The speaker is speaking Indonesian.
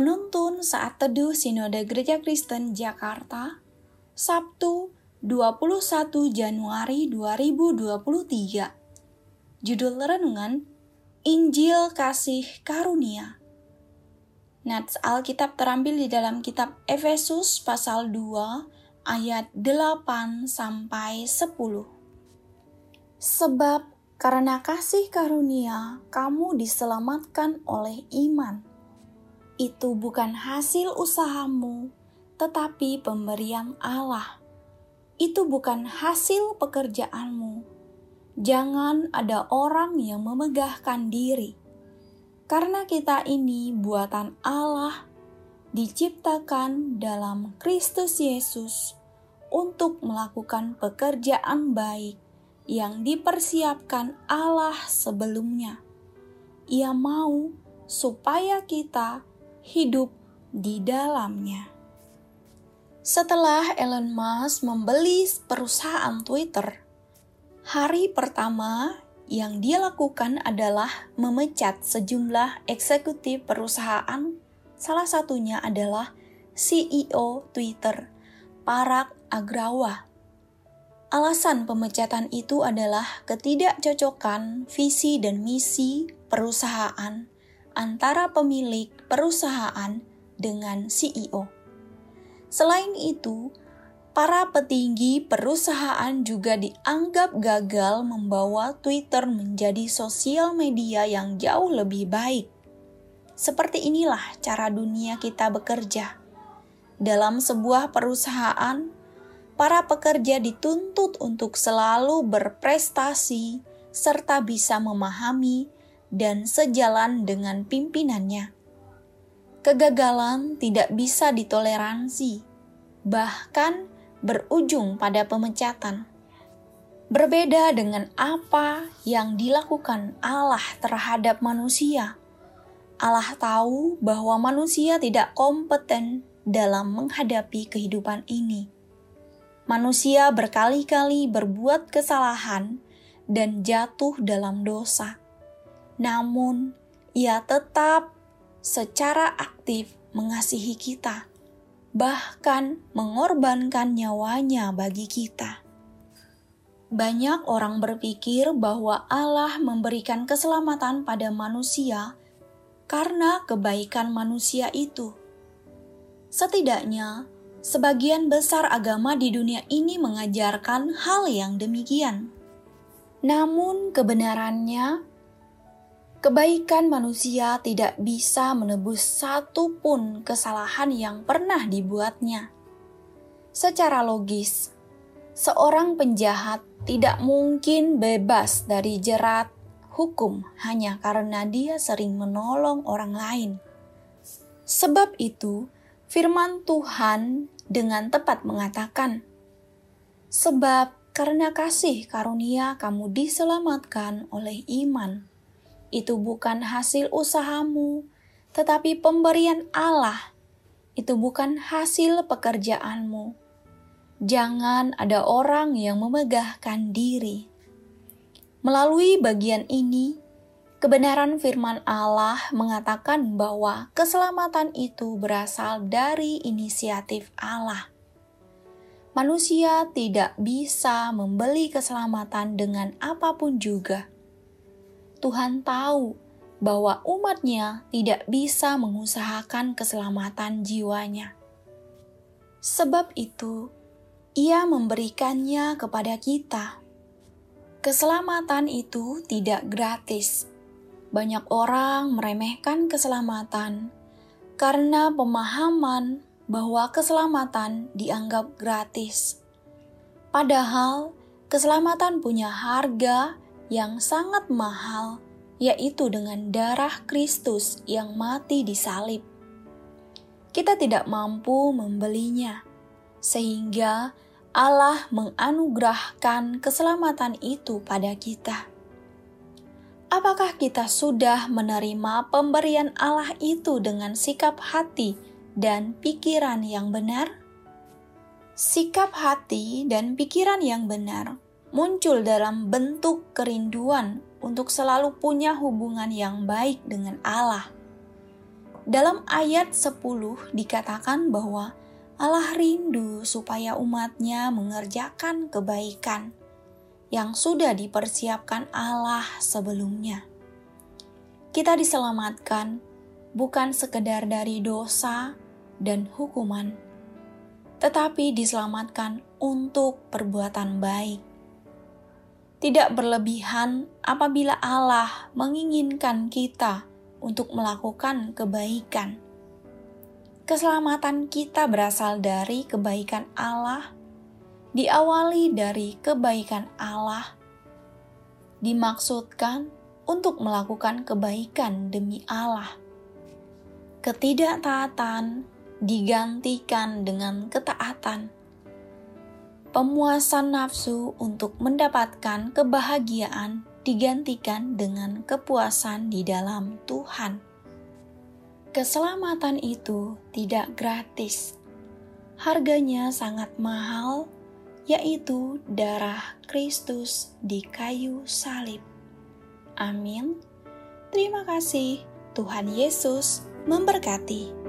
Penuntun saat teduh Sinode Gereja Kristen Jakarta, Sabtu 21 Januari 2023. Judul renungan Injil Kasih Karunia. Nats Alkitab terambil di dalam kitab Efesus pasal 2 ayat 8 sampai 10. Sebab karena kasih karunia kamu diselamatkan oleh iman itu bukan hasil usahamu, tetapi pemberian Allah. Itu bukan hasil pekerjaanmu. Jangan ada orang yang memegahkan diri, karena kita ini buatan Allah, diciptakan dalam Kristus Yesus untuk melakukan pekerjaan baik yang dipersiapkan Allah sebelumnya. Ia mau supaya kita hidup di dalamnya. Setelah Elon Musk membeli perusahaan Twitter, hari pertama yang dia lakukan adalah memecat sejumlah eksekutif perusahaan. Salah satunya adalah CEO Twitter, Parag Agrawa. Alasan pemecatan itu adalah ketidakcocokan visi dan misi perusahaan antara pemilik perusahaan dengan CEO. Selain itu, para petinggi perusahaan juga dianggap gagal membawa Twitter menjadi sosial media yang jauh lebih baik. Seperti inilah cara dunia kita bekerja. Dalam sebuah perusahaan, para pekerja dituntut untuk selalu berprestasi serta bisa memahami dan sejalan dengan pimpinannya. Kegagalan tidak bisa ditoleransi, bahkan berujung pada pemecatan. Berbeda dengan apa yang dilakukan Allah terhadap manusia. Allah tahu bahwa manusia tidak kompeten dalam menghadapi kehidupan ini. Manusia berkali-kali berbuat kesalahan dan jatuh dalam dosa namun ia tetap secara aktif mengasihi kita, bahkan mengorbankan nyawanya bagi kita. Banyak orang berpikir bahwa Allah memberikan keselamatan pada manusia karena kebaikan manusia itu. Setidaknya, sebagian besar agama di dunia ini mengajarkan hal yang demikian. Namun, kebenarannya Kebaikan manusia tidak bisa menebus satu pun kesalahan yang pernah dibuatnya. Secara logis, seorang penjahat tidak mungkin bebas dari jerat hukum hanya karena dia sering menolong orang lain. Sebab itu, firman Tuhan dengan tepat mengatakan, "Sebab karena kasih karunia kamu diselamatkan oleh iman." Itu bukan hasil usahamu, tetapi pemberian Allah. Itu bukan hasil pekerjaanmu. Jangan ada orang yang memegahkan diri. Melalui bagian ini, kebenaran firman Allah mengatakan bahwa keselamatan itu berasal dari inisiatif Allah. Manusia tidak bisa membeli keselamatan dengan apa pun juga Tuhan tahu bahwa umatnya tidak bisa mengusahakan keselamatan jiwanya. Sebab itu, ia memberikannya kepada kita. Keselamatan itu tidak gratis. Banyak orang meremehkan keselamatan karena pemahaman bahwa keselamatan dianggap gratis. Padahal, keselamatan punya harga yang sangat mahal, yaitu dengan darah Kristus yang mati di salib. Kita tidak mampu membelinya, sehingga Allah menganugerahkan keselamatan itu pada kita. Apakah kita sudah menerima pemberian Allah itu dengan sikap hati dan pikiran yang benar? Sikap hati dan pikiran yang benar muncul dalam bentuk kerinduan untuk selalu punya hubungan yang baik dengan Allah. Dalam ayat 10 dikatakan bahwa Allah rindu supaya umatnya mengerjakan kebaikan yang sudah dipersiapkan Allah sebelumnya. Kita diselamatkan bukan sekedar dari dosa dan hukuman, tetapi diselamatkan untuk perbuatan baik. Tidak berlebihan apabila Allah menginginkan kita untuk melakukan kebaikan. Keselamatan kita berasal dari kebaikan Allah, diawali dari kebaikan Allah, dimaksudkan untuk melakukan kebaikan demi Allah. Ketidaktaatan digantikan dengan ketaatan. Pemuasan nafsu untuk mendapatkan kebahagiaan digantikan dengan kepuasan di dalam Tuhan. Keselamatan itu tidak gratis. Harganya sangat mahal, yaitu darah Kristus di kayu salib. Amin. Terima kasih, Tuhan Yesus memberkati.